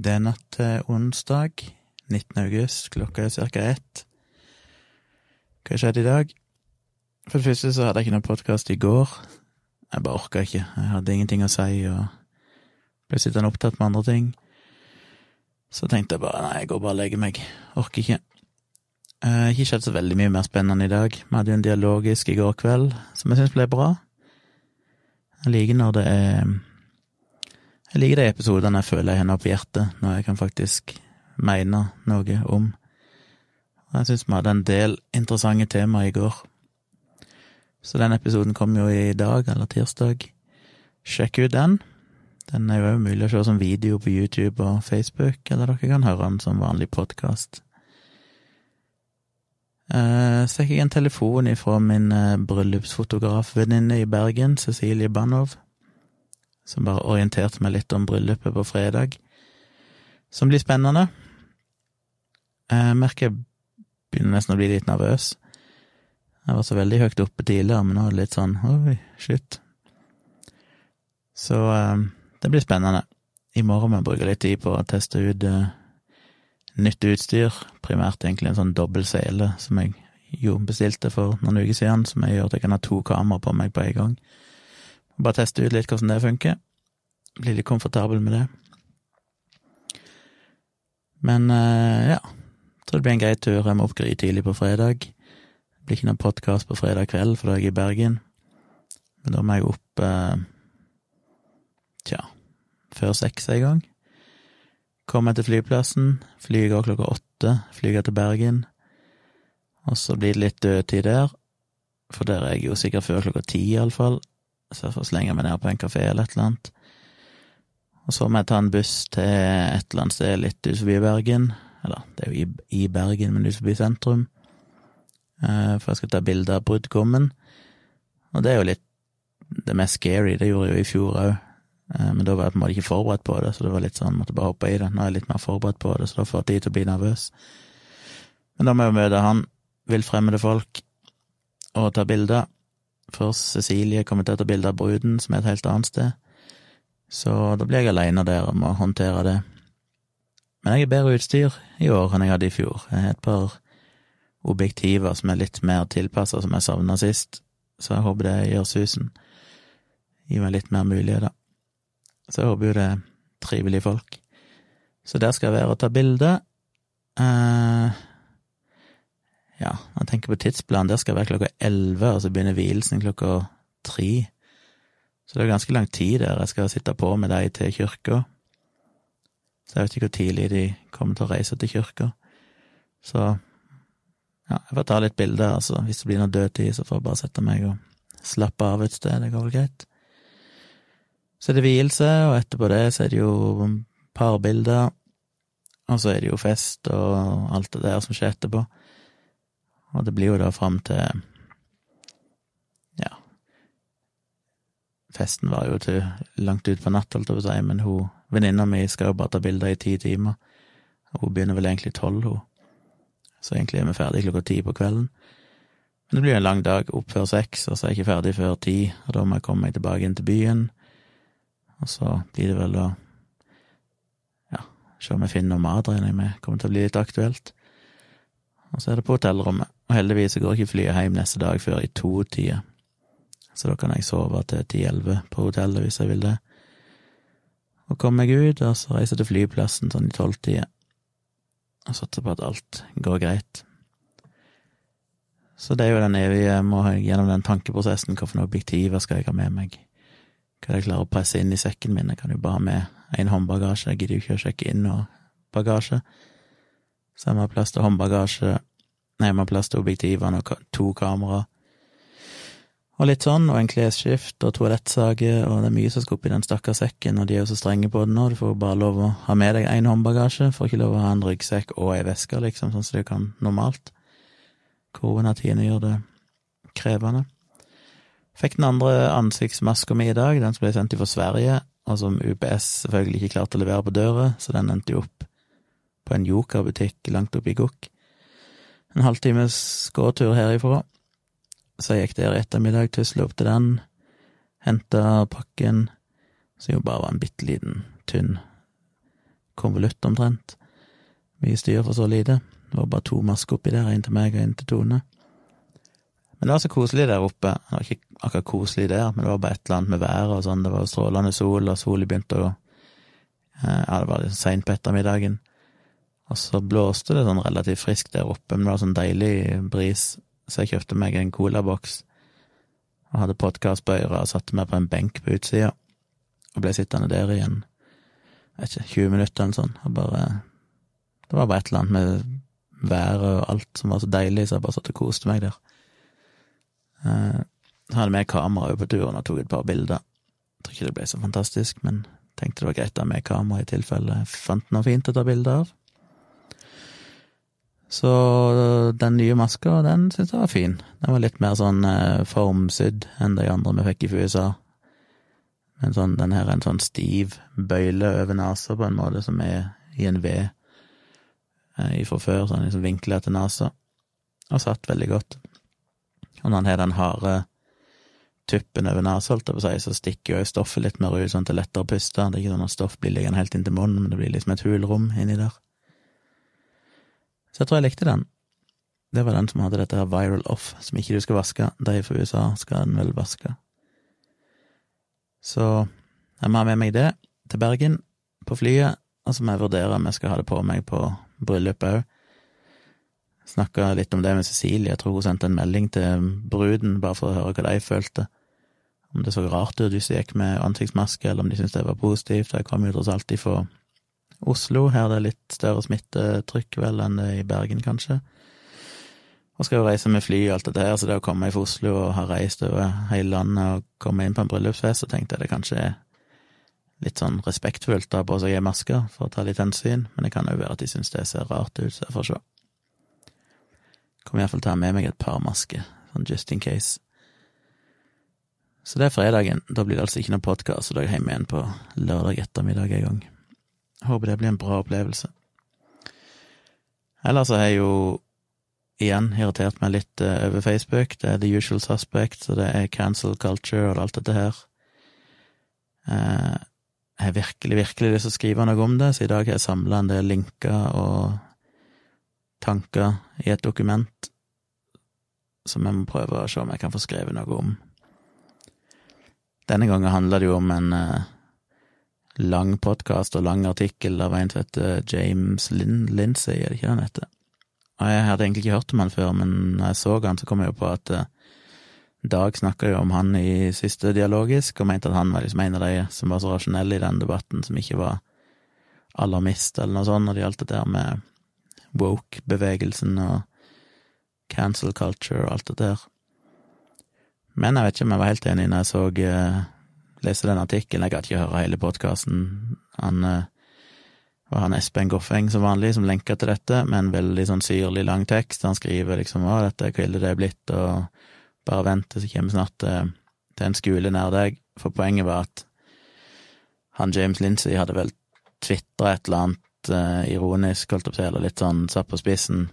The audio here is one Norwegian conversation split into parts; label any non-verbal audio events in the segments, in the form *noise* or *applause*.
Det er natt til onsdag, 19. august, klokka er ca. ett. Hva skjedde i dag? For det første så hadde jeg ikke noen podkast i går. Jeg bare orka ikke. Jeg hadde ingenting å si og ble sittende opptatt med andre ting. Så tenkte jeg bare nei, jeg går bare og legger meg. Orker ikke. Eh, ikke skjedd så veldig mye mer spennende i dag. Vi hadde jo en dialogisk i går kveld som jeg syns ble bra. Jeg liker når det er Jeg liker de episodene jeg føler jeg noe på hjertet, når jeg kan faktisk mene noe om. Og jeg syns vi hadde en del interessante temaer i går. Så den episoden kom jo i dag, eller tirsdag. Sjekk ut den. Den er jo mulig å se som video på YouTube og Facebook, eller dere kan høre den som vanlig podkast. Eh, så fikk jeg en telefon ifra min eh, bryllupsfotografvenninne i Bergen, Cecilie Banov, som bare orienterte meg litt om bryllupet på fredag, som blir spennende. Jeg merker jeg begynner nesten å bli litt nervøs. Jeg var så veldig høyt oppe tidligere, men nå er det litt sånn oi, shit. Så eh, det blir spennende. I morgen må jeg bruke litt tid på å teste ut nytt utstyr, primært egentlig en sånn dobbel sele som jeg jo bestilte for noen uker siden, som jeg gjør at jeg kan ha to kameraer på meg på en gang. Bare teste ut litt hvordan det funker. Bli litt komfortabel med det. Men ja, jeg tror det blir en grei tur. Jeg må opp tidlig på fredag. Det blir ikke noen podkast på fredag kveld, for da er jeg i Bergen. Men da må jeg opp eh, tja, før seks i gang. Kommer jeg til flyplassen, flyet går klokka åtte, flyr til Bergen. Og så blir det litt dødtid der, for der er jeg jo sikkert før klokka ti, iallfall. Så jeg får slenge meg ned på en kafé eller et eller annet. Og så må jeg ta en buss til et eller annet sted litt ut forbi Bergen. Eller, det er jo i, Bergen, men ut forbi sentrum. Eh, for jeg skal ta bilde av brudgommen. Og det er jo litt det mest scary. Det gjorde jeg jo i fjor òg. Eh, men da var jeg på en måte ikke forberedt på det, så det var litt sånn, måtte bare hoppe i det. Nå er jeg litt mer forberedt på det, så da får jeg tid til å bli nervøs. Men da må jeg jo møte han, villfremmede folk, og ta bilder. Først Cecilie kommer til å ta bilde av bruden, som er et helt annet sted. Så da blir jeg aleine der og må håndtere det. Men jeg har bedre utstyr i år enn jeg hadde i fjor. Jeg har et par objektiver som er litt mer tilpassa som jeg savna sist, så jeg håper det gjør susen. Gir meg litt mer muligheter. Så jeg håper jo det er trivelige folk. Så der skal jeg være og ta bilde. Eh, ja, jeg tenker på tidsplanen, der skal jeg være klokka elleve, og så begynner vielsen klokka tre. Så det er ganske lang tid der jeg skal sitte på med de til kirka. Så jeg vet ikke hvor tidlig de kommer til å reise til kirka. Så ja, jeg får ta litt bilder, altså. Hvis det blir noe dødtid, så får jeg bare sette meg og slappe av et sted. Det går vel greit. Så er det vielse, og etterpå det så er det jo parbilder. Og så er det jo fest og alt det der som skjer etterpå. Og det blir jo da fram til Ja. Festen var jo til langt utpå natt, holdt jeg på å si, men hun venninna mi skal jo bare ta bilder i ti timer. Og hun begynner vel egentlig tolv, hun. Så egentlig er vi ferdig klokka ti på kvelden. Men det blir en lang dag, opp før seks, og så er jeg ikke ferdig før ti, og da må jeg komme meg tilbake inn til byen. Og så blir det vel å ja, se om jeg finner noe mat, regner jeg med, kommer til å bli litt aktuelt. Og så er det på hotellrommet, og heldigvis går ikke flyet hjem neste dag før i to-tida. Så da kan jeg sove til ti-elleve på hotellet hvis jeg vil det. Og komme meg ut, og så reise til flyplassen sånn i tolvtida. Og satser på at alt går greit. Så det er jo den evige jeg gjennom den tankeprosessen. Hvilke objektiver skal jeg ha med meg? Hva er det jeg klarer å presse inn i sekken min? Jeg kan jo bare ha med én håndbagasje. Jeg gidder jo ikke å sjekke inn noe bagasje. Så jeg må plass til håndbagasje, nei, man plass til objektivene og to kamera. Og litt sånn, og en klesskift og toalettsage, og det er mye som skal oppi den stakkars sekken, og de er jo så strenge på det nå, du får bare lov å ha med deg én håndbagasje, får ikke lov å ha en ryggsekk og ei veske, liksom, sånn som du kan normalt. Koronatidene gjør det krevende. Fikk den andre ansiktsmaska mi i dag, den som ble sendt fra Sverige, og som UPS selvfølgelig ikke klarte å levere på døra, så den endte jo opp på en Joker-butikk langt oppe i Gokk. En halvtimes gåtur herifra. Så jeg gikk der i ettermiddag, tusla opp til den, henta pakken, som jo bare var en bitte liten, tynn konvolutt omtrent. Mye styr for så lite. Det var bare to masker oppi der, en til meg og en til Tone. Men det var så koselig der oppe. Det var ikke akkurat koselig der, men det var bare et eller annet med været og sånn. Det var strålende sol, og sola begynte å eh, Ja, det var seint på ettermiddagen. Og så blåste det sånn relativt friskt der oppe, men det var sånn deilig bris, så jeg kjøpte meg en colaboks og hadde podkast på øret og satte meg på en benk på utsida og ble sittende der i en, jeg vet ikke, 20 minutter eller sånn, og bare Det var bare et eller annet med været og alt som var så deilig, så jeg bare satt og koste meg der. Eh, så hadde med kamera på turen og tok et par bilder. Jeg tror ikke det ble så fantastisk, men tenkte det var greit å ha med kamera i tilfelle jeg fant noe fint å ta bilde av. Så den nye maska, den syntes jeg var fin. Den var litt mer sånn eh, formsydd enn de andre vi fikk i USA. Men sånn, den her er en sånn stiv bøyle over nesa, på en måte, som er i en V fra ifra før, sånn liksom vinkla til nesa, og satt veldig godt. Og når han har den harde tuppen over nesa, så stikker jo stoffet litt mer ut, sånn at det er lettere å puste. Det er ikke sånn at stoff blir liggende helt inntil munnen, men det blir liksom et hulrom inni der. Så jeg tror jeg likte den. Det var den som hadde dette her viral off, som ikke du skal vaske. De fra USA skal den vel vaske. Så jeg må ha med meg det til Bergen på flyet, og så må jeg vurdere om jeg skal ha det på meg på bryllupet òg. Snakka litt om det med Cecilie, jeg tror hun sendte en melding til bruden bare for å høre hva de følte. Om det så rart ut hvis de gikk med ansiktsmaske, eller om de syntes det var positivt. Jeg kom jo tross alt ifra Oslo, her det er det litt større smittetrykk vel enn det i Bergen, kanskje. Og skal jo reise med fly og alt dette her, så det å komme fra Oslo og ha reist over hele landet og komme inn på en bryllupsfest, så tenkte jeg det kanskje er litt sånn respektfullt å ha på seg ei maske for å ta litt hensyn, men det kan jo være at de syns det ser rart ut, så jeg får se. Kommer iallfall til å ha med meg et par masker, sånn just in case. Så det er fredagen. Da blir det altså ikke noe podkast, så da er jeg hjemme igjen på lørdag ettermiddag en gang. Håper det blir en bra opplevelse. Ellers har jeg jo igjen irritert meg litt uh, over Facebook. Det er the usual suspect, og det er cancel culture og alt dette her. Uh, jeg har virkelig, virkelig lyst til å skrive noe om det, så i dag har jeg samla en del linker og tanker i et dokument som jeg må prøve å se om jeg kan få skrevet noe om. Denne gangen handler det jo om en uh, lang podkast og lang artikkel av en som heter James Lin Lindsay, er det ikke det han heter? Og jeg hadde egentlig ikke hørt om han før, men når jeg så han, så kom jeg jo på at uh, Dag snakka jo om han i siste dialogisk, og mente at han var liksom en av de som var så rasjonelle i den debatten, som ikke var alarmist eller noe sånt når det gjaldt det der med woke-bevegelsen og cancel culture og alt det der. Men jeg vet ikke om jeg var helt enig når jeg så lese den artikkelen. Jeg gadd ikke høre hele podkasten. Han uh, var han Espen Goffeng som vanlig som lenka til dette, med en veldig sånn syrlig lang tekst. Han skriver liksom hva dette hvor ille det er blitt', og 'bare vent, så kommer snart til, til en skole nær deg'. For poenget var at han James Lindsay hadde vel tvitra et eller annet uh, ironisk, holdt opp til, eller litt sånn satt på spissen.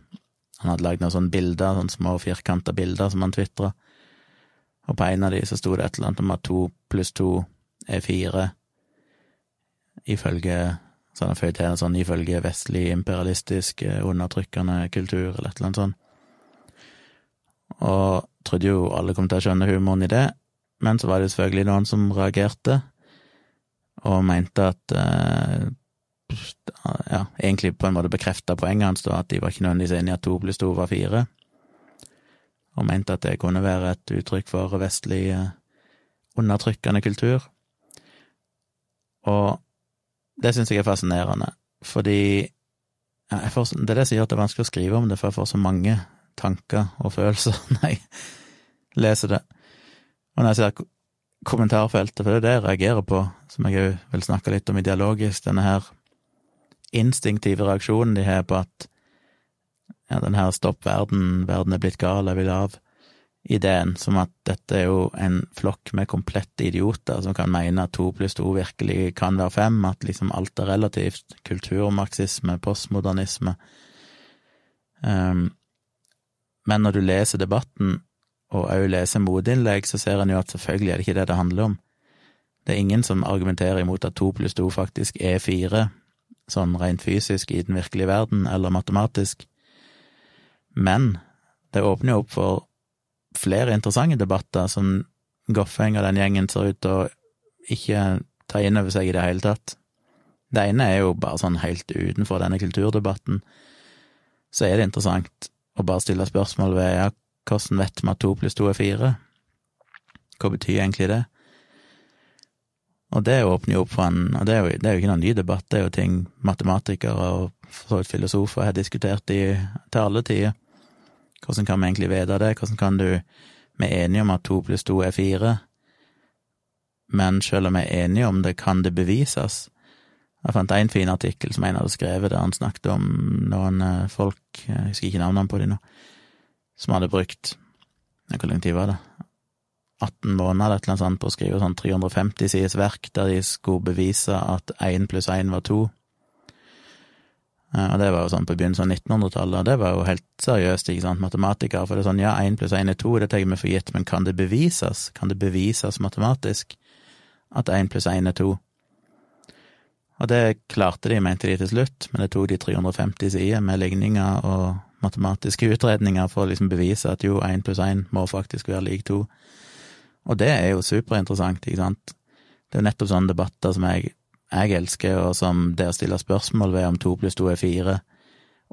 Han hadde lagd noen sånne bilder, sånne små firkanta bilder som han tvitra og på en av de så sto det et eller annet om at to pluss to er fire, ifølge sånn en sånn ifølge vestlig imperialistisk eh, undertrykkende kultur, eller et eller annet sånt. Og trodde jo alle kom til å skjønne humoren i det, men så var det selvfølgelig noen som reagerte, og mente at eh, ja, egentlig på en måte bekrefta poenget hans, da, at de var ikke nødvendigvis enige at to pluss to var fire og mente at det kunne være et uttrykk for vestlig eh, undertrykkende kultur. Og det syns jeg er fascinerende, fordi får, Det er det som gjør at det er vanskelig å skrive om det, for jeg får så mange tanker og følelser *laughs* når jeg leser det. Og når jeg ser kommentarfeltet, for det er det jeg reagerer på, som jeg òg vil snakke litt om ideologisk, denne her instinktive reaksjonen de har på at ja, den her stopp verden, verden er blitt gal, jeg vil av, ideen, som at dette er jo en flokk med komplette idioter som kan mene at to pluss to virkelig kan være fem, at liksom alt er relativt, kulturmarxisme, postmodernisme. Um, men når du leser debatten, og òg leser motinnlegg, så ser en jo at selvfølgelig er det ikke det det handler om. Det er ingen som argumenterer imot at to pluss to faktisk er fire, sånn rent fysisk i den virkelige verden, eller matematisk. Men det åpner jo opp for flere interessante debatter som Goffeng og den gjengen ser ut til å ikke ta inn over seg i det hele tatt. Det ene er jo bare sånn helt utenfor denne kulturdebatten, så er det interessant å bare stille spørsmål ved ja, hvordan vet vi at to pluss to er fire? Hva betyr egentlig det? Og det åpner jo opp for en Og det er jo, det er jo ikke noen ny debatt, det er jo ting matematikere og for så vidt filosofer har diskutert i, til alle tider. Hvordan kan vi egentlig vite det? Hvordan kan du Vi er enige om at to pluss to er fire, men selv om vi er enige om det, kan det bevises? Jeg fant en fin artikkel som en hadde skrevet, der han snakket om noen eh, folk, jeg husker ikke navnene på dem nå, som hadde brukt Hvor lang tid var det? 18 måneder eller annet sånt på å skrive sånn 350 sides verk der de skulle bevise at én pluss én var to. Og det var jo sånn på begynnelsen av 1900-tallet, og det var jo helt seriøst, ikke sant, matematikere, for det er sånn, ja, én pluss én er to, det tar vi for gitt, men kan det bevises, kan det bevises matematisk at én pluss én er to? Og det klarte de, mente de til slutt, men det tok de 350 sider med ligninger og matematiske utredninger for å liksom bevise at jo, én pluss én må faktisk være lik to. Og det er jo superinteressant, ikke sant. Det er jo nettopp sånne debatter som jeg jeg elsker, og som det å stille spørsmål ved om to pluss to er fire,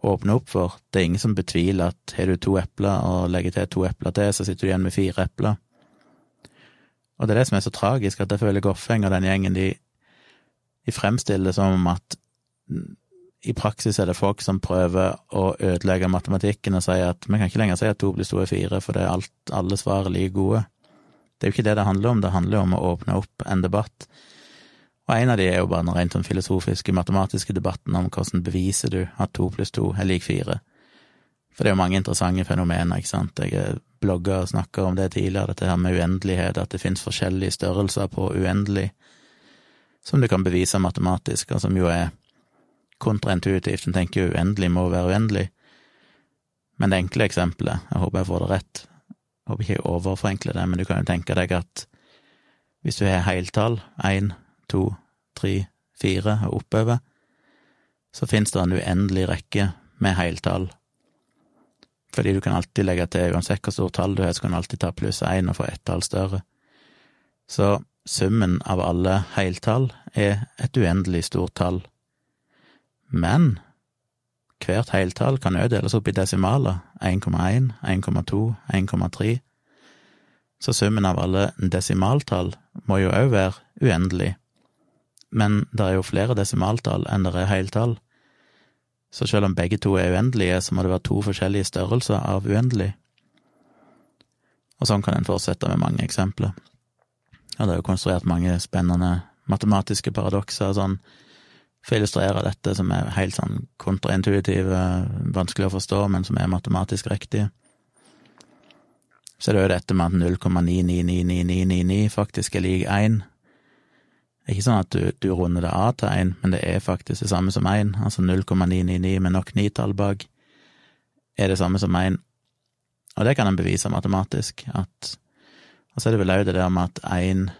åpner opp for. Det er ingen som betviler at har du to epler og legger til to epler til, så sitter du igjen med fire epler. Og det er det som er så tragisk, at jeg føler Goffeng og den gjengen, de, de fremstiller det som om at i praksis er det folk som prøver å ødelegge matematikken og sier at vi kan ikke lenger si at to pluss to er fire, for det er alt, alle svar er like gode. Det er jo ikke det det handler om, det handler om å åpne opp en debatt og en av de er jo bare den rent sånn filosofiske, matematiske debatten om hvordan beviser du at to pluss to er lik fire. For det er jo mange interessante fenomener, ikke sant. Jeg blogga og snakka om det tidligere, dette her med uendelighet, at det finnes forskjellige størrelser på uendelig, som du kan bevise matematisk, og som jo er kontraintuitivt. En tenker jo uendelig må være uendelig. Men det enkle eksempelet, jeg håper jeg får det rett, jeg håper ikke jeg overforenkler det, men du kan jo tenke deg at hvis du har heltall, én, to, tre, fire og oppover, så finnes det en uendelig rekke med heltall. Fordi du kan alltid legge til, uansett hvor stort tall du har, så kan du alltid ta pluss én og få ett tall større. Så summen av alle heltall er et uendelig stort tall. Men hvert heltall kan òg deles opp i desimaler, 1,1, 1,2, 1,3. Så summen av alle desimaltall må jo òg være uendelig men det er jo flere desimaltall enn det er heltall. Så selv om begge to er uendelige, så må det være to forskjellige størrelser av uendelig. Og sånn kan en fortsette med mange eksempler. Og det er jo konstruert mange spennende matematiske paradokser sånn for å illustrere dette, som er helt sånn kontraintuitive, vanskelig å forstå, men som er matematisk riktige. Så det er jo dette med at 0,999999 faktisk er lik 1, det er ikke sånn at du, du runder det av til én, men det er faktisk det samme som én, altså 0,999 med nok nitall bak er det samme som én. Og det kan en bevise matematisk, at Og så er det vel òg det der med at én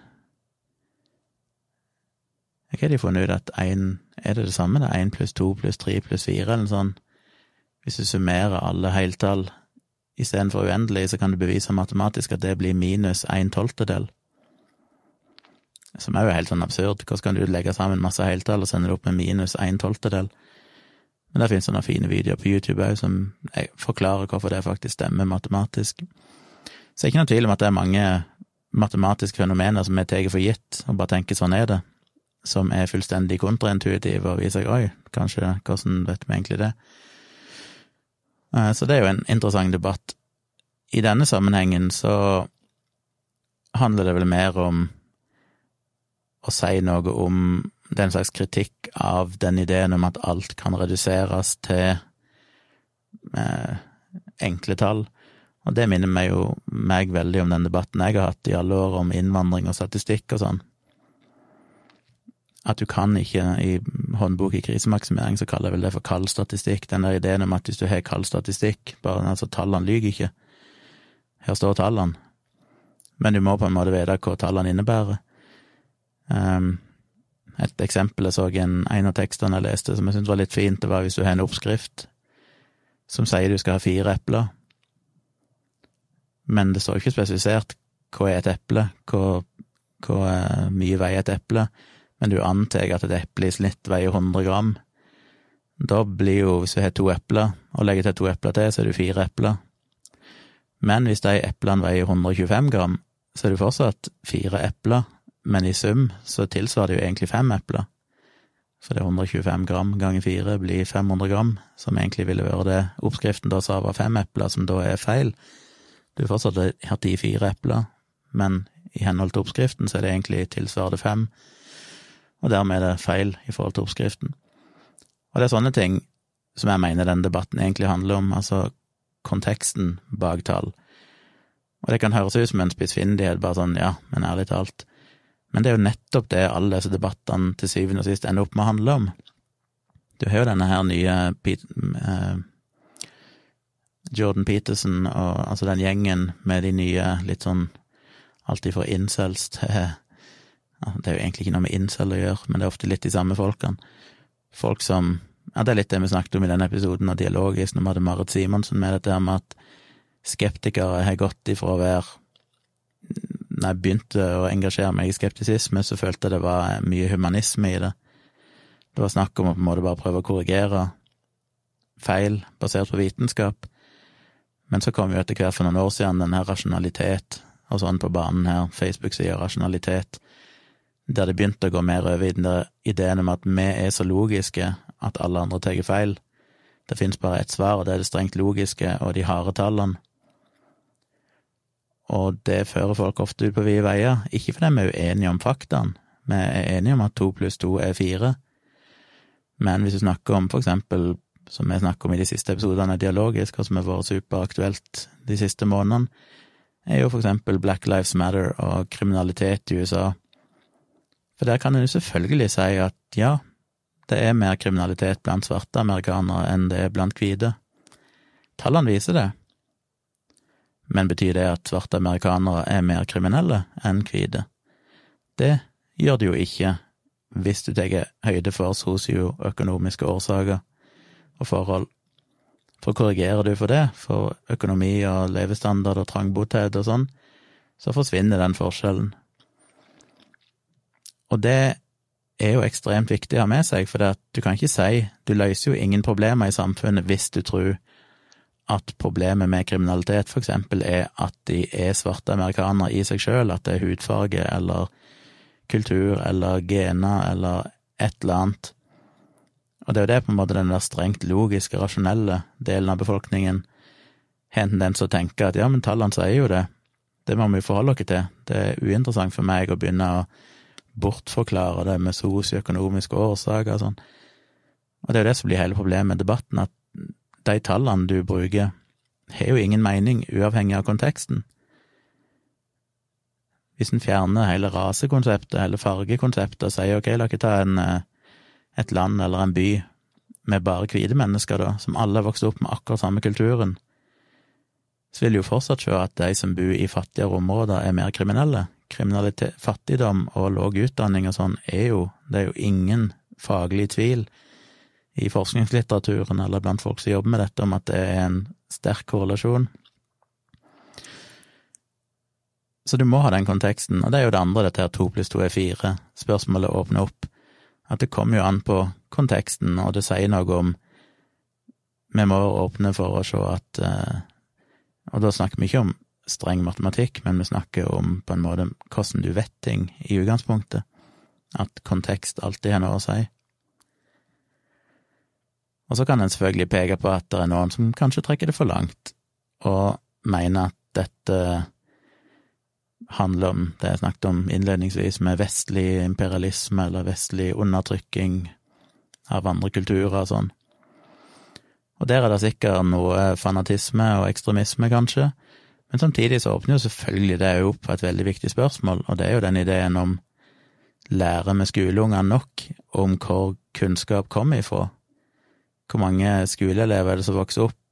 Hva har de funnet ut at én Er det det samme, det? Én pluss to pluss tre pluss fire, eller noe sånt? Hvis du summerer alle heltall istedenfor uendelig, så kan du bevise matematisk at det blir minus en tolvtedel. Som er jo helt sånn absurd. Hvordan kan du legge sammen masse heltall og sende det opp med minus en tolvtedel? Men det finnes sånne fine videoer på YouTube òg som forklarer hvorfor det faktisk stemmer matematisk. Så det er ikke noen tvil om at det er mange matematiske fenomener som vi tar for gitt, og bare tenker sånn er det, som er fullstendig kontraintuitive og viser oi, kanskje, hvordan vet vi egentlig det? Eh, så det er jo en interessant debatt. I denne sammenhengen så handler det vel mer om å si noe om den slags kritikk av den ideen om at alt kan reduseres til eh, enkle tall. Og det minner meg jo meg veldig om den debatten jeg har hatt i alle år om innvandring og statistikk og sånn. At du kan ikke, i håndbok i krisemaksimering, så kaller jeg vel det for kald statistikk. Den der ideen om at hvis du har kald statistikk, bare altså tallene lyver ikke. Her står tallene. Men du må på en måte vite hva tallene innebærer. Um, Et eksempel jeg så en, en av tekstene jeg leste som jeg syntes var litt fint, det var hvis du har en oppskrift som sier du skal ha fire epler, men det står ikke spesifisert hva er et eple, hvor eh, mye veier et eple, men du antar at et eple i snitt veier 100 gram. Da blir jo, hvis du har to epler, og legger til to epler til, så er det fire epler. Men hvis de eplene veier 125 gram, så er det fortsatt fire epler, men i sum så tilsvarer det jo egentlig fem epler. For det er 125 gram ganger fire blir 500 gram, som egentlig ville vært det oppskriften da sa var fem epler, som da er feil. Du har fortsatt hatt i fire epler, men i henhold til oppskriften så er det egentlig tilsvarende fem, og dermed er det feil i forhold til oppskriften. Og det er sånne ting som jeg mener denne debatten egentlig handler om, altså konteksten bak tall. Og det kan høres ut som en spissfindighet, bare sånn ja, men ærlig talt. Men det er jo nettopp det alle disse debattene til syvende og sist ender opp med å handle om. Du har jo denne her nye uh, Jordan Peterson og altså den gjengen med de nye litt sånn alt ifra incels til Det er jo egentlig ikke noe med incel å gjøre, men det er ofte litt de samme folkene. Folk som Ja, det er litt det vi snakket om i denne episoden av Dialogisk, når vi hadde Marit Simonsen med dette med at skeptikere har gått ifra å være Når jeg begynte å engasjere meg i skeptisisme, så følte jeg det var mye humanisme i det. Det var snakk om å på en måte bare prøve å korrigere feil basert på vitenskap. Men så kom jo etter hvert for noen år siden den her rasjonalitet og sånn på banen her, Facebook-sida rasjonalitet, der det begynte å gå mer over i den der ideen om at vi er så logiske at alle andre tar feil. Det finnes bare ett svar, og det er det strengt logiske og de harde tallene. Og det fører folk ofte ut på vide veier, ikke fordi vi er uenige om faktaene, vi er enige om at to pluss to er fire, men hvis du snakker om for eksempel, som vi snakker om i de siste episodene, dialogisk, og som har vært superaktuelt de siste månedene, er jo for eksempel Black Lives Matter og kriminalitet i USA. For der kan en jo selvfølgelig si at ja, det er mer kriminalitet blant svarte amerikanere enn det er blant hvite. Tallene viser det. Men betyr det at svarte amerikanere er mer kriminelle enn hvite? Det gjør det jo ikke, hvis du tar høyde for sosioøkonomiske årsaker og forhold. For korrigerer du for det, for økonomi og levestandard og trangboddhet og sånn, så forsvinner den forskjellen. Og det er jo ekstremt viktig å ha med seg, for du kan ikke si Du løser jo ingen problemer i samfunnet hvis du tror at problemet med kriminalitet eksempel er at de er svarte amerikanere i seg sjøl, at det er hudfarge eller kultur eller gener eller et eller annet. Og det er jo det på en måte den der strengt logiske, rasjonelle delen av befolkningen har en tendens til å tenke at ja, men tallene sier jo det, det må vi forholde oss til, det er uinteressant for meg å begynne å bortforklare det med sosioøkonomiske årsaker og sånn. Og det er jo det som blir hele problemet med debatten, at de tallene du bruker, har jo ingen mening uavhengig av konteksten. Hvis en fjerner hele rasekonseptet, hele fargekonseptet, og sier ok, la oss ta en eh, et land eller en by med bare hvite mennesker, da, som alle har vokst opp med akkurat samme kulturen, så vil jo fortsatt se at de som bor i fattigere områder, er mer kriminelle. Kriminalitet, fattigdom og lav utdanning og sånn er jo Det er jo ingen faglig tvil i forskningslitteraturen eller blant folk som jobber med dette, om at det er en sterk korrelasjon. Så du må ha den konteksten, og det er jo det andre, dette her to pluss to er fire. Spørsmålet åpner opp at det kommer jo an på konteksten, og det sier noe om Vi må åpne for å se at eh, Og da snakker vi ikke om streng matematikk, men vi snakker om på en måte hvordan du vet ting i utgangspunktet. At kontekst alltid har noe å si. Og så kan en selvfølgelig peke på at det er noen som kanskje trekker det for langt, og mener at dette handler om det jeg snakket om innledningsvis, med vestlig imperialisme eller vestlig undertrykking av andre kulturer og sånn. Og der er det sikkert noe fanatisme og ekstremisme, kanskje, men samtidig så åpner jo selvfølgelig det opp på et veldig viktig spørsmål, og det er jo den ideen om lærer vi skoleungene nok om hvor kunnskap kommer ifra? Hvor mange skoleelever er det som vokser opp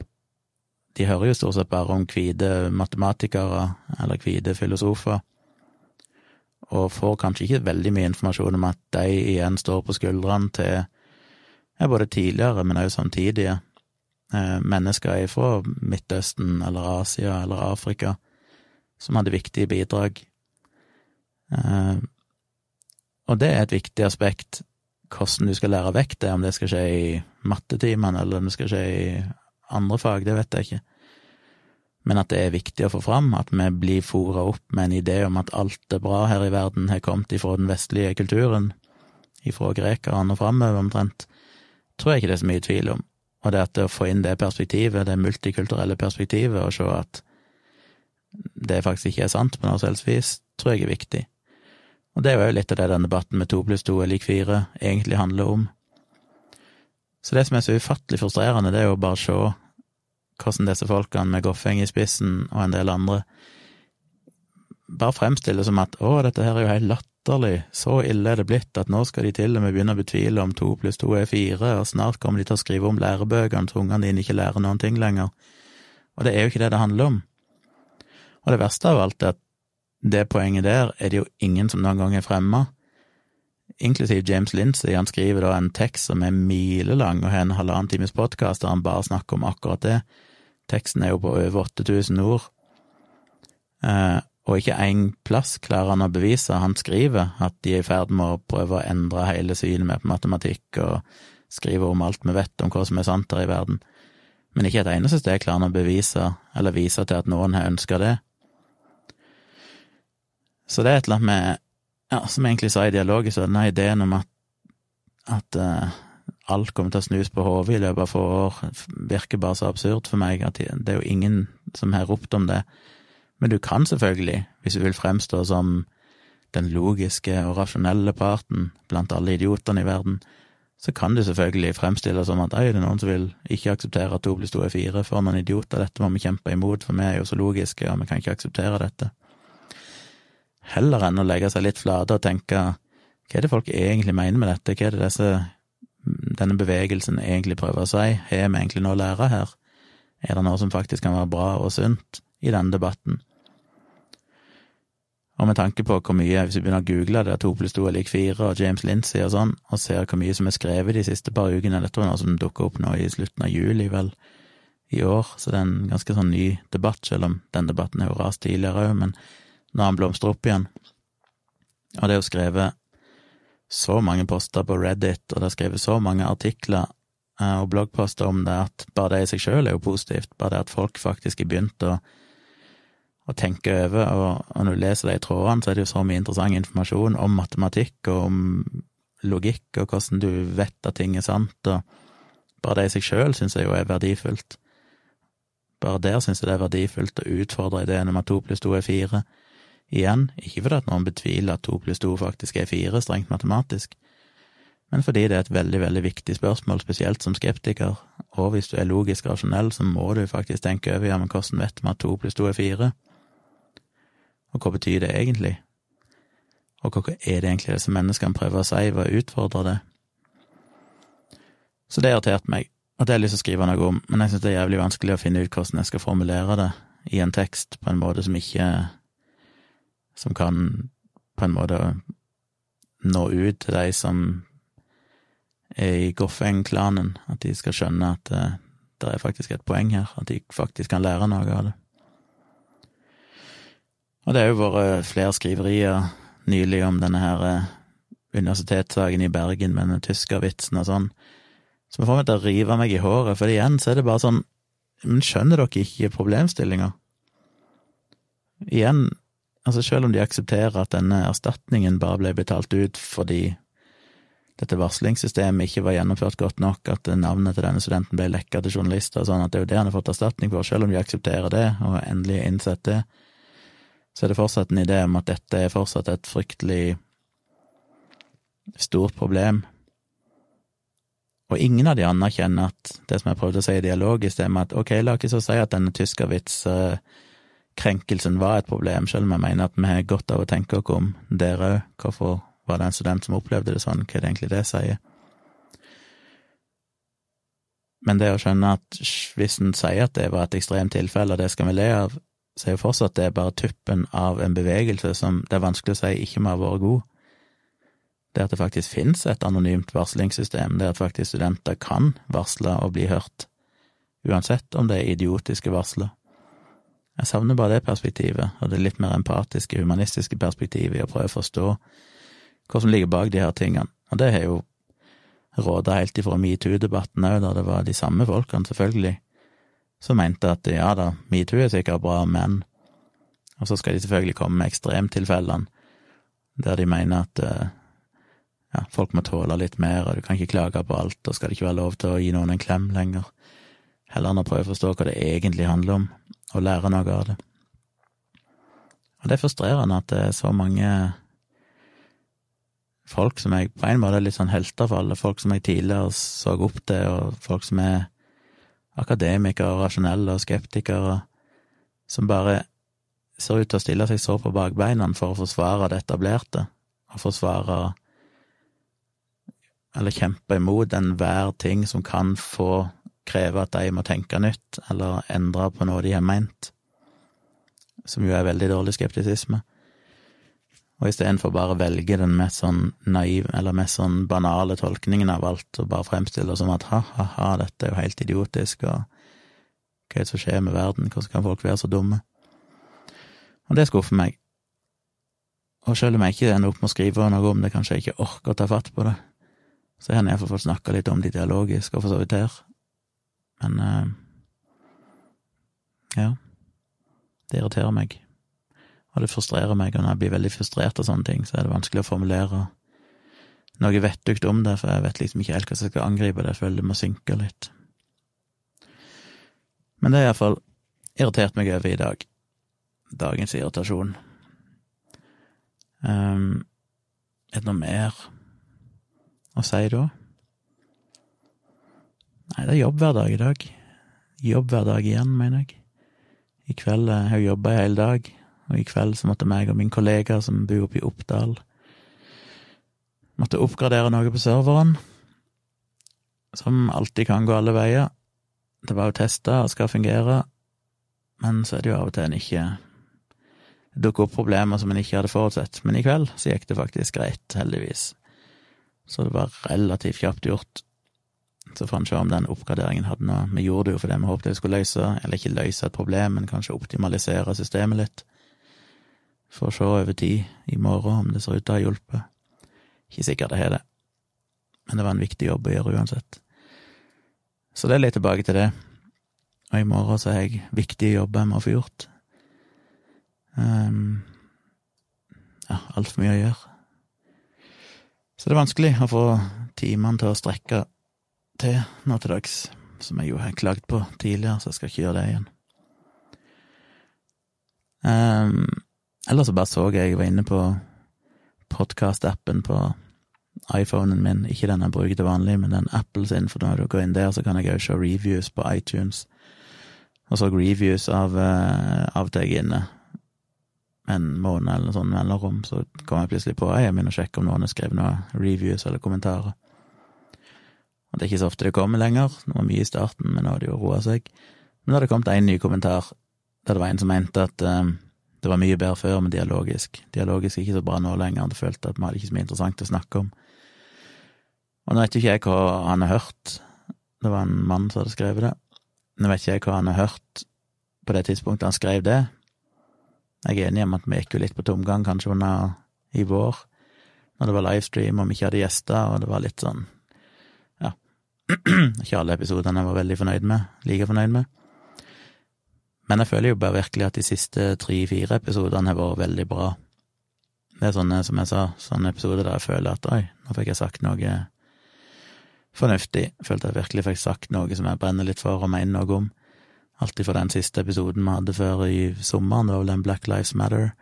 de hører jo stort sett bare om hvite matematikere eller hvite filosofer. og får kanskje ikke veldig mye informasjon om at de igjen står på skuldrene til ja, både tidligere, men også samtidige eh, mennesker fra Midtøsten eller Asia eller Afrika som hadde viktige bidrag. Eh, og det er et viktig aspekt, hvordan du skal lære vekk det, om det skal skje i mattetimene eller om det skal skje i andre fag, det vet jeg ikke. Men at det er viktig å få fram, at vi blir fora opp med en idé om at alt det bra her i verden har kommet ifra den vestlige kulturen, ifra grekerne og framover omtrent, tror jeg ikke det er så mye tvil om. Og det at det å få inn det perspektivet, det multikulturelle perspektivet, og se at det faktisk ikke er sant på noe selvs vis, tror jeg er viktig. Og det er jo litt av det den debatten med to pluss to er lik fire egentlig handler om. Så det som er så ufattelig frustrerende, det er jo bare å se hvordan disse folkene med Goffeng i spissen og en del andre bare fremstiller som at å, dette her er jo helt latterlig, så ille er det blitt at nå skal de til og med begynne å betvile om to pluss to er fire, og snart kommer de til å skrive om lærebøkene så ungene dine ikke lærer noen ting lenger. Og det er jo ikke det det handler om. Og det verste av alt er at det poenget der er det jo ingen som noen gang er fremma, inklusiv James Lindsay. Han skriver da en tekst som er milelang og har en halvannen times podkast der han bare snakker om akkurat det. Teksten er jo på over 8000 ord. Eh, og ikke én plass klarer han å bevise. Han skriver at de er i ferd med å prøve å endre hele synet med på matematikk, og skrive om alt vi vet om hva som er sant her i verden. Men ikke et eneste sted klarer han å bevise, eller vise til at noen har ønska det. Så det er et eller annet med, ja, som egentlig sa i dialogen, så denne ideen om at, at uh, alt kommer til å snus på hodet i løpet av få år, virker bare så absurd for meg at det er jo ingen som har ropt om det. Men du kan selvfølgelig, hvis du vil fremstå som den logiske og rasjonelle parten blant alle idiotene i verden, så kan du selvfølgelig fremstille det som at det er noen som vil ikke akseptere at to pluss to er fire, for noen idioter, dette? Må vi kjempe imot, for vi er jo så logiske, og vi kan ikke akseptere dette heller enn å legge seg litt flate og tenke hva er det folk egentlig mener med dette, hva er det disse, denne bevegelsen egentlig prøver å si, har vi egentlig noe å lære her, er det noe som faktisk kan være bra og sunt i denne debatten? Og med tanke på hvor mye, hvis vi begynner å google det, to pluss to er lik fire, og James Lindsay og sånn, og ser hvor mye som er skrevet de siste par ukene, dette var noe som dukka opp nå i slutten av juli, vel, i år, så det er en ganske sånn ny debatt, selv om den debatten har jo rast tidligere òg, men når han blomstrer opp igjen. Og det er jo skrevet så mange poster på Reddit, og det er skrevet så mange artikler eh, og bloggposter om det, at bare det i seg sjøl er jo positivt. Bare det at folk faktisk har begynt å, å tenke over, og, og, når du leser de trådene, så er det jo så mye interessant informasjon om matematikk og om logikk, og hvordan du vet at ting er sant, og bare det i seg sjøl syns jeg jo er verdifullt. Bare der syns jeg det er verdifullt å utfordre ideen om at to pluss to er fire Igjen, ikke fordi at noen betviler at to pluss to faktisk er fire, strengt matematisk, men fordi det er et veldig, veldig viktig spørsmål, spesielt som skeptiker, og hvis du er logisk rasjonell, så må du faktisk tenke over ja, men hvordan vet vi at to pluss to er fire, og hva betyr det egentlig, og hva er det egentlig disse menneskene prøver å si ved å utfordre det? Så det irriterte meg, og det har jeg lyst til å skrive noe om, men jeg synes det er jævlig vanskelig å finne ut hvordan jeg skal formulere det i en tekst på en måte som ikke som kan på en måte nå ut til de som er i Goffeng-klanen, at de skal skjønne at det, eh, det er faktisk et poeng her, at de faktisk kan lære noe av det. Og det har jo vært flere skriverier nylig om denne her eh, universitetssaken i Bergen med den tyskervitsen og sånn, som får meg til å rive meg i håret, for igjen så er det bare sånn, men skjønner dere ikke problemstillinga? Igjen, Altså, selv om de aksepterer at denne erstatningen bare ble betalt ut fordi dette varslingssystemet ikke var gjennomført godt nok, at navnet til denne studenten ble lekka til journalister sånn, at det er jo det han har fått erstatning for, selv om de aksepterer det og endelig har innsett det, så er det fortsatt en idé om at dette er fortsatt et fryktelig stort problem. Og ingen av de anerkjenner at det som jeg prøvde å si dialogisk, er med at ok, la så si at denne tyskervits uh, krenkelsen var et problem, selv om jeg mener at vi har godt av å tenke oss om der òg. Hvorfor var det en student som opplevde det sånn, hva er det egentlig det sier? Men det å skjønne at hvis en sier at det var et ekstremt tilfelle, og det skal vi le av, så er jo fortsatt det bare tuppen av en bevegelse som det er vanskelig å si ikke må ha vært god. Det at det faktisk finnes et anonymt varslingssystem, det at faktisk studenter kan varsle og bli hørt, uansett om det er idiotiske varsler. Jeg savner bare det perspektivet, og det litt mer empatiske, humanistiske perspektivet i å prøve å forstå hva som ligger bak de her tingene. Og det har jo råda helt ifra metoo-debatten òg, der det var de samme folkene, selvfølgelig, som mente at ja da, metoo er sikkert bra, men Og så skal de selvfølgelig komme med ekstremtilfellene, der de mener at eh, ja, folk må tåle litt mer, og du kan ikke klage på alt, og skal det ikke være lov til å gi noen en klem lenger. Heller enn å prøve å forstå hva det egentlig handler om, og lære noe av det. Og det er frustrerende at det er så mange folk som jeg på en måte er litt sånn helter for alle, folk som jeg tidligere så opp til, og folk som er akademikere, rasjonelle og skeptikere, som bare ser ut til å stille seg så på bakbeina for å forsvare det etablerte, og forsvare eller kjempe imot enhver ting som kan få kreve at de må tenke nytt, eller endre på noe de har ment, som jo er veldig dårlig skeptisisme. Og istedenfor bare å velge den mest sånn naiv, eller mest sånn banale tolkningen av alt, og bare fremstille det som at ha-ha-ha, dette er jo helt idiotisk, og hva er det som skjer med verden, hvordan kan folk være så dumme? Og det skuffer meg. Og selv om jeg ikke ender opp med å skrive noe om det, kanskje jeg ikke orker å ta fatt på det, så har jeg iallfall fått snakka litt om det dialogisk, og for så vidt her. Men uh, ja, det irriterer meg. Og det frustrerer meg, og når jeg blir veldig frustrert av sånne ting, så er det vanskelig å formulere noe vettug om det, for jeg vet liksom ikke helt hva jeg skal angripe det, jeg føler det må synke litt. Men det har iallfall irritert meg over i dag. Dagens irritasjon. Um, er det noe mer å si da? Nei, det er jobb hver dag i dag. Jobb hver dag igjen, mener jeg. I kveld jeg har jeg jobba i hele dag og i kveld så måtte meg og min kollega som bor oppe i Oppdal, måtte oppgradere noe på serveren, som alltid kan gå alle veier. Det var jo testa og skal fungere, men så er det jo av og til en ikke dukker opp problemer som en ikke hadde forutsett. Men i kveld så gikk det faktisk greit, heldigvis. Så det var relativt kjapt gjort. Så får en se om den oppgraderingen hadde noe Vi gjorde det jo fordi vi håpet det skulle løse, eller ikke løse et problem, men kanskje optimalisere systemet litt. Får se over tid i morgen om det ser ut til å ha hjulpet. Ikke sikkert det har det, men det var en viktig jobb å gjøre uansett. Så det er litt tilbake til det. Og i morgen så har jeg viktige jobber jeg må få gjort. Um, ja, altfor mye å gjøre. Så det er vanskelig å få timene til å strekke til nå til dags, som jeg jo har klagd på tidligere, så jeg skal ikke gjøre det igjen. Um, eller så bare så jeg var inne på podkast-appen på iPhonen min, ikke den jeg bruker til vanlig, men den Apple sin, for når du går inn der, så kan jeg òg se reviews på iTunes. Og så reviews av, uh, av deg er inne. En måned eller sånn mellomrom, så kom jeg plutselig på jeg begynner å sjekke om noen har skrevet noen reviews eller kommentarer. Og det er ikke så ofte det kommer lenger, det var mye i starten, men nå har det jo roa seg. Men da hadde det kommet en ny kommentar, der det var en som mente at um, det var mye bedre før med dialogisk. Dialogisk er ikke så bra nå lenger, det følte at vi hadde ikke så mye interessant å snakke om. Og nå vet ikke jeg hva han har hørt, det var en mann som hadde skrevet det. Nå vet ikke jeg hva han har hørt på det tidspunktet han skrev det. Jeg er enig om at vi gikk jo litt på tomgang kanskje under i vår, når det var livestream og vi ikke hadde gjester, og det var litt sånn, ikke alle episodene jeg var veldig fornøyd med, like fornøyd med. Men jeg føler jo bare virkelig at de siste tre-fire episodene har vært veldig bra. Det er sånne, som jeg sa, sånne episoder der jeg føler at oi, nå fikk jeg sagt noe fornuftig. Følte jeg virkelig fikk sagt noe som jeg brenner litt for og mener noe om. Alltid fra den siste episoden vi hadde før i sommeren, det var vel den Black Lives Matter,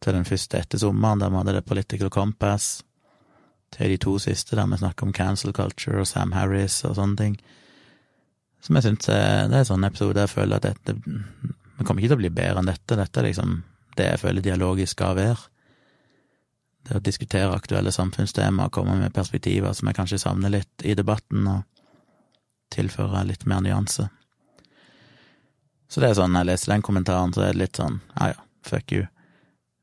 til den første etter sommeren, der vi hadde det Political Compass, til de to siste der vi snakker om cancel culture og Sam Harris og sånne ting. Som jeg syns det er sånn episode jeg føler at dette Vi kommer ikke til å bli bedre enn dette. Dette er liksom det jeg føler dialogisk skal være. Det å diskutere aktuelle samfunnstemaer, komme med perspektiver som jeg kanskje savner litt i debatten, og tilføre litt mer nyanse. Så det er sånn, når jeg leser den kommentaren, så er det litt sånn, ja ja, fuck you.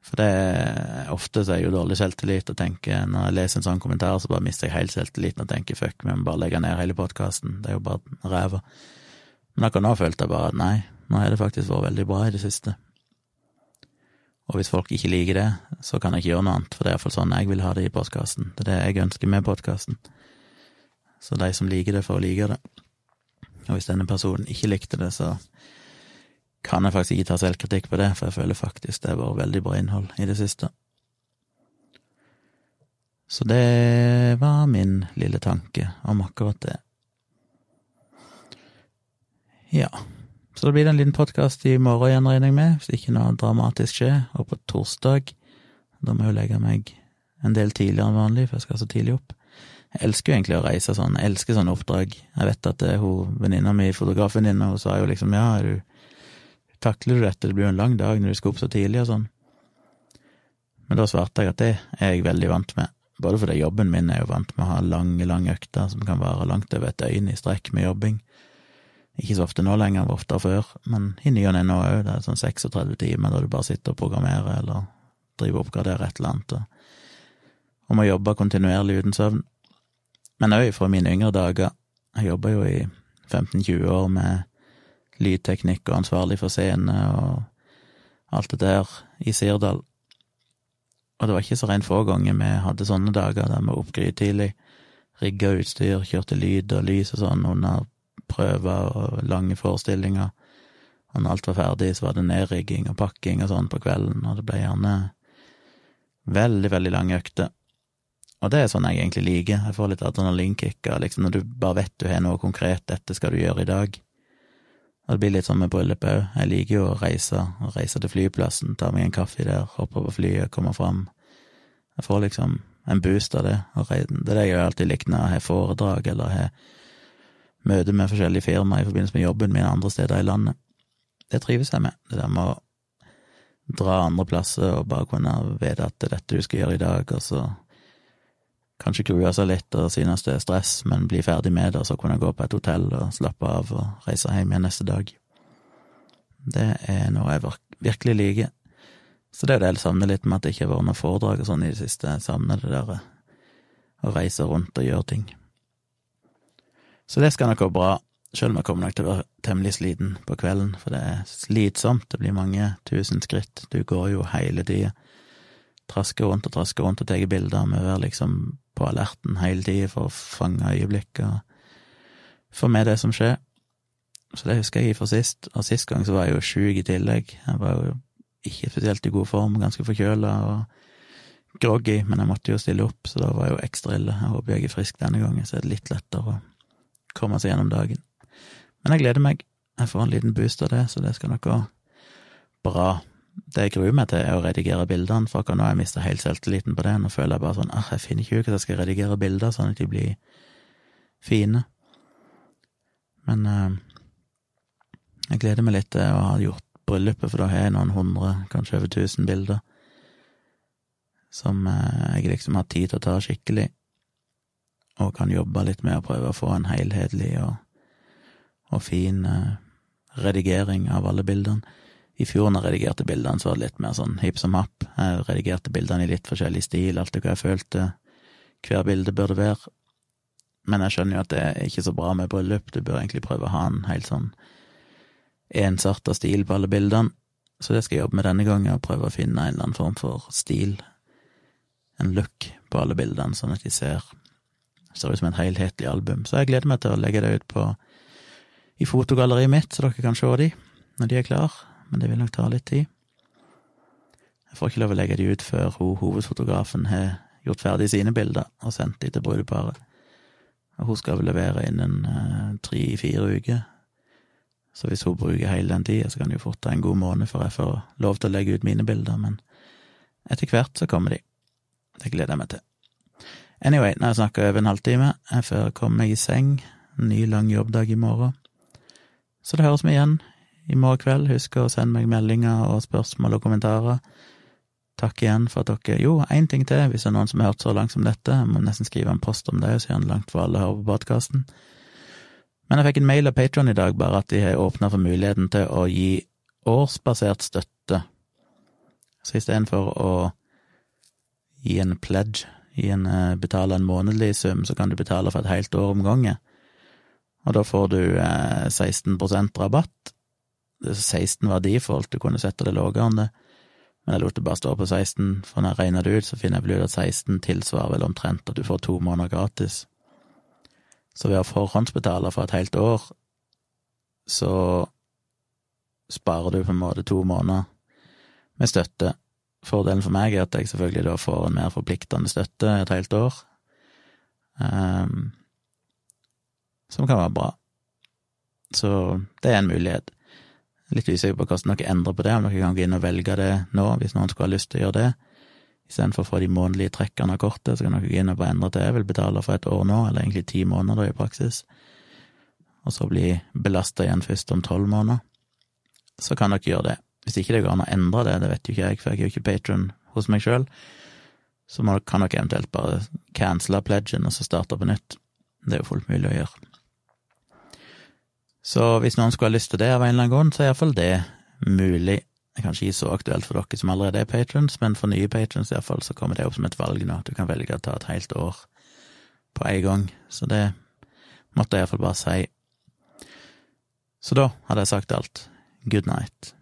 For det er ofte så er jeg jo dårlig selvtillit og tenker Når jeg leser en sånn kommentar, så bare mister jeg helt selvtilliten og tenker fuck, vi må bare legge ned hele podkasten, det er jo bare ræva. Men akkurat nå følte jeg bare at nei, nå har det faktisk vært veldig bra i det siste. Og hvis folk ikke liker det, så kan jeg ikke gjøre noe annet, for det er iallfall sånn jeg vil ha det i podkasten. Det er det jeg ønsker med podkasten. Så de som liker det, får like det. Og hvis denne personen ikke likte det, så kan jeg faktisk ikke ta selvkritikk på det, for jeg føler faktisk det har vært veldig bra innhold i det siste. Så det var min lille tanke om akkurat det. Ja. Så det blir en liten podkast i morgen igjen, regner jeg med, hvis ikke noe dramatisk skjer, og på torsdag. Da må jeg jo legge meg en del tidligere enn vanlig, for jeg skal så tidlig opp. Jeg elsker jo egentlig å reise sånn, jeg elsker sånne oppdrag. Jeg vet at er hun venninna mi, fotografvenninna, hun sa jo liksom ja, er du, takler du dette, det blir jo en lang dag når du skal opp så tidlig og sånn. Men da svarte jeg at det er jeg veldig vant med, både fordi jobben min er jo vant med å ha lange, lange økter som kan vare langt over et døgn i strekk med jobbing. Ikke så ofte nå lenger, det var før, men i ny og ne nå òg. Det er sånn 36 timer da du bare sitter og programmerer eller driver og oppgraderer et eller annet, og, og må jobbe kontinuerlig uten søvn. Men òg fra mine yngre dager. Jeg jobba jo i 15-20 år med lydteknikk og ansvarlig for scene og alt det der i Sirdal. Og det var ikke så rent få ganger vi hadde sånne dager der vi opp grytidlig, rigga utstyr, kjørte lyd og lys og sånn under prøver og lange forestillinger. Og når alt var ferdig, så var det nedrigging og pakking og sånn på kvelden, og det ble gjerne veldig, veldig lange økter. Og det er sånn jeg egentlig liker. Jeg får litt adrenalinkick av liksom når du bare vet du har noe konkret, dette skal du gjøre i dag. Og det blir litt sånn med bryllup òg. Jeg liker jo å reise, å reise til flyplassen, ta meg en kaffe der, hoppe på flyet, komme fram. Jeg får liksom en boost av det. Det er det jeg alltid liker når jeg har foredrag eller har møte med forskjellige firmaer i forbindelse med jobben min andre steder i landet. Det trives jeg med, det der med å dra andre plasser og bare kunne vite at det er dette du skal gjøre i dag, og så kanskje grue seg litt og synes det er stress, men bli ferdig med det, og så kunne gå på et hotell og slappe av og reise hjem igjen neste dag. Det er noe jeg virkelig liker. Så det er det jeg savner litt med at det ikke har vært noe foredrag og sånn i det siste. Jeg savner det der å reise rundt og gjøre ting. Så det skal nok gå bra, sjøl om jeg kommer nok til å være temmelig sliten på kvelden, for det er slitsomt, det blir mange tusen skritt, du går jo hele tida. Trasker rundt og trasker rundt og tar bilder, med å være liksom på alerten hele tida for å fange øyeblikk og få med det som skjer. Så det husker jeg fra sist, og sist gang så var jeg jo sjuk i tillegg. Jeg var jo ikke spesielt i god form, ganske forkjøla og groggy, men jeg måtte jo stille opp, så da var jeg jo ekstra ille. Jeg håper jeg er frisk denne gangen, så er det litt lettere å komme seg gjennom dagen. Men jeg gleder meg. Jeg får en liten boost av det, så det skal nok gå bra. Det jeg gruer meg til, er å redigere bildene, for nå har jeg mista helt selvtilliten på det. Nå føler jeg bare sånn ah, jeg finner ikke ut hvordan jeg skal redigere bilder sånn at de blir fine. Men uh, jeg gleder meg litt til å ha gjort bryllupet, for da har jeg noen hundre, kanskje over tusen bilder, som uh, jeg liksom har tid til å ta skikkelig og kan jobbe litt med å prøve å få en helhetlig og, og fin uh, redigering av alle bildene. I fjor når jeg redigerte bildene, så var det litt mer sånn hipp som happ. Jeg redigerte bildene i litt forskjellig stil, alt det hva jeg følte hver bilde burde være. Men jeg skjønner jo at det er ikke så bra med bryllup, du bør egentlig prøve å ha en helt sånn ensarta stil på alle bildene. Så det skal jeg jobbe med denne gangen, og prøve å finne en eller annen form for stil, en look, på alle bildene, sånn at de ser Ser ut som et helhetlig album. Så jeg gleder meg til å legge det ut på i fotogalleriet mitt, så dere kan se de når de er klar, men det vil nok ta litt tid. Jeg får ikke lov å legge de ut før hun, hovedfotografen har gjort ferdig sine bilder og sendt de til brudeparet. Og hun skal vel levere innen uh, tre-fire uker. Så hvis hun bruker hele den tida, så kan det jo fort ta en god måned før jeg får lov til å legge ut mine bilder, men etter hvert så kommer de. Det gleder jeg meg til. Anyway, nå har jeg snakka over en halvtime, jeg får komme meg i seng, en ny lang jobbdag i morgen. Så det høres vi igjen i morgen kveld. Husk å sende meg meldinger og spørsmål og kommentarer. Takk igjen for at dere Jo, én ting til, hvis det er noen som har hørt så langt som dette, jeg må nesten skrive en post om det, gjerne langt for alle hører på podkasten. Men jeg fikk en mail av Patron i dag, bare at de har åpna for muligheten til å gi årsbasert støtte. Så istedenfor å gi en pledge, gi en, eh, betale en månedlig sum, så kan du betale for et helt år om gangen. Og da får du eh, 16% rabatt. Det er 16 var default, du kunne sette det lavere enn det. Men jeg lot det bare stå på 16, for når jeg regner det ut, så finner jeg vel ut at 16 tilsvarer vel omtrent at du får to måneder gratis. Så ved å forhåndsbetale for et helt år, så sparer du på en måte to måneder med støtte. Fordelen for meg er at jeg selvfølgelig da får en mer forpliktende støtte et helt år, um, som kan være bra. Så det er en mulighet. Litt usikker på hvordan dere endrer på det, om dere kan gå inn og velge det nå, hvis noen skulle ha lyst til å gjøre det. Istedenfor å få de månedlige trekkene av kortet, så kan dere gå inn og bare endre til jeg vil betale for et år nå, eller egentlig ti måneder i praksis, og så bli belasta igjen først om tolv måneder. Så kan dere gjøre det. Hvis ikke det går an å endre det, det vet jo ikke jeg, for jeg er jo ikke patron hos meg sjøl, så kan dere eventuelt bare cancele pledgen og så starte på nytt. Det er jo fullt mulig å gjøre. Så hvis noen skulle ha lyst til det av en eller annen grunn, så er iallfall det mulig. Det kanskje ikke så aktuelt for dere som allerede er patrons, men for nye patrons iallfall så kommer det opp som et valg nå, at du kan velge å ta et helt år på en gang. Så det måtte jeg iallfall bare si. Så da hadde jeg sagt alt. Good night.